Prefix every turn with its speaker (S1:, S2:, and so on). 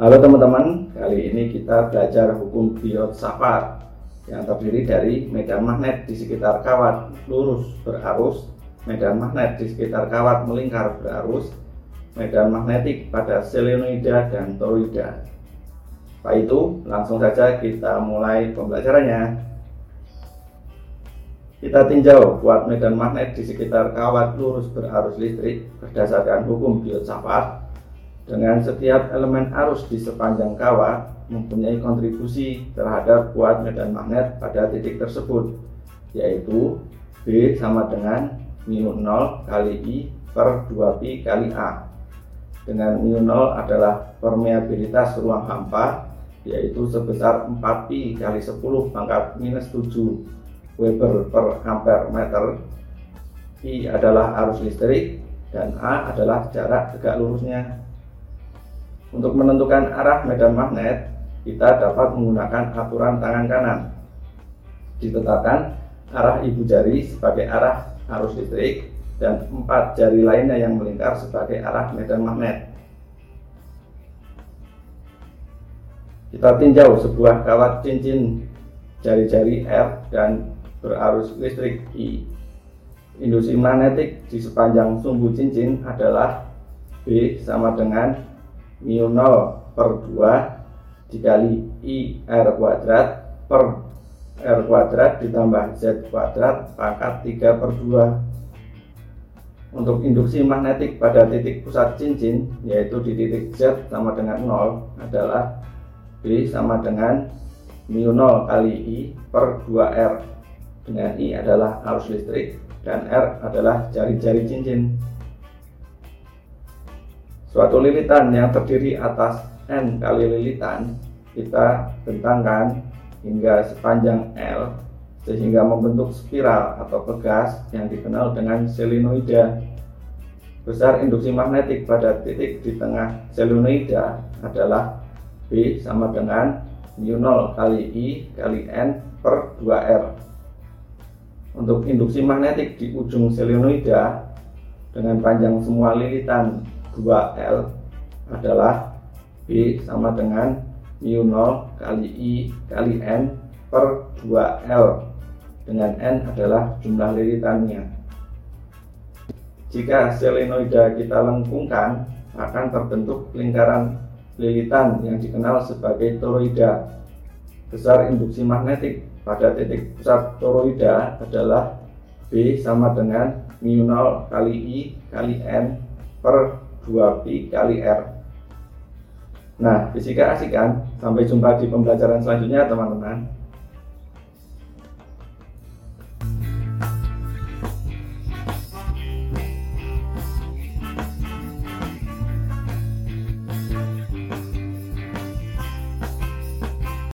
S1: Halo teman-teman, kali ini kita belajar hukum Biot-Savart yang terdiri dari medan magnet di sekitar kawat lurus berarus, medan magnet di sekitar kawat melingkar berarus, medan magnetik pada selenoida dan toroida. Pak itu, langsung saja kita mulai pembelajarannya. Kita tinjau kuat medan magnet di sekitar kawat lurus berarus listrik berdasarkan hukum Biot-Savart dengan setiap elemen arus di sepanjang kawat mempunyai kontribusi terhadap kuat medan magnet pada titik tersebut yaitu B sama dengan mu 0 kali I per 2pi kali A. Dengan mu 0 adalah permeabilitas ruang hampa yaitu sebesar 4pi kali 10 pangkat minus 7 Weber per ampere meter. I adalah arus listrik dan A adalah jarak tegak lurusnya untuk menentukan arah medan magnet kita dapat menggunakan aturan tangan kanan ditetapkan arah ibu jari sebagai arah arus listrik dan empat jari lainnya yang melingkar sebagai arah medan magnet kita tinjau sebuah kawat cincin jari-jari R dan berarus listrik I. Induksi magnetik di sepanjang sumbu cincin adalah B sama dengan mu 0 per 2 dikali I R kuadrat per R kuadrat ditambah Z kuadrat pangkat 3 per 2 untuk induksi magnetik pada titik pusat cincin yaitu di titik Z sama dengan 0 adalah B sama dengan mu 0 kali I per 2R dengan I adalah arus listrik dan R adalah jari-jari cincin. Suatu lilitan yang terdiri atas N kali lilitan kita bentangkan hingga sepanjang L sehingga membentuk spiral atau pegas yang dikenal dengan selenoida. Besar induksi magnetik pada titik di tengah selenoida adalah B sama dengan mu 0 kali I kali N per 2R untuk induksi magnetik di ujung selenoida dengan panjang semua lilitan 2L adalah B sama dengan mu 0 kali I kali N per 2L dengan N adalah jumlah lilitannya. Jika selenoida kita lengkungkan akan terbentuk lingkaran lilitan yang dikenal sebagai toroida. Besar induksi magnetik pada titik pusat toroida adalah B sama dengan mu 0 kali I kali N per 2pi kali R. Nah, fisika asik kan? Sampai jumpa di pembelajaran selanjutnya teman-teman.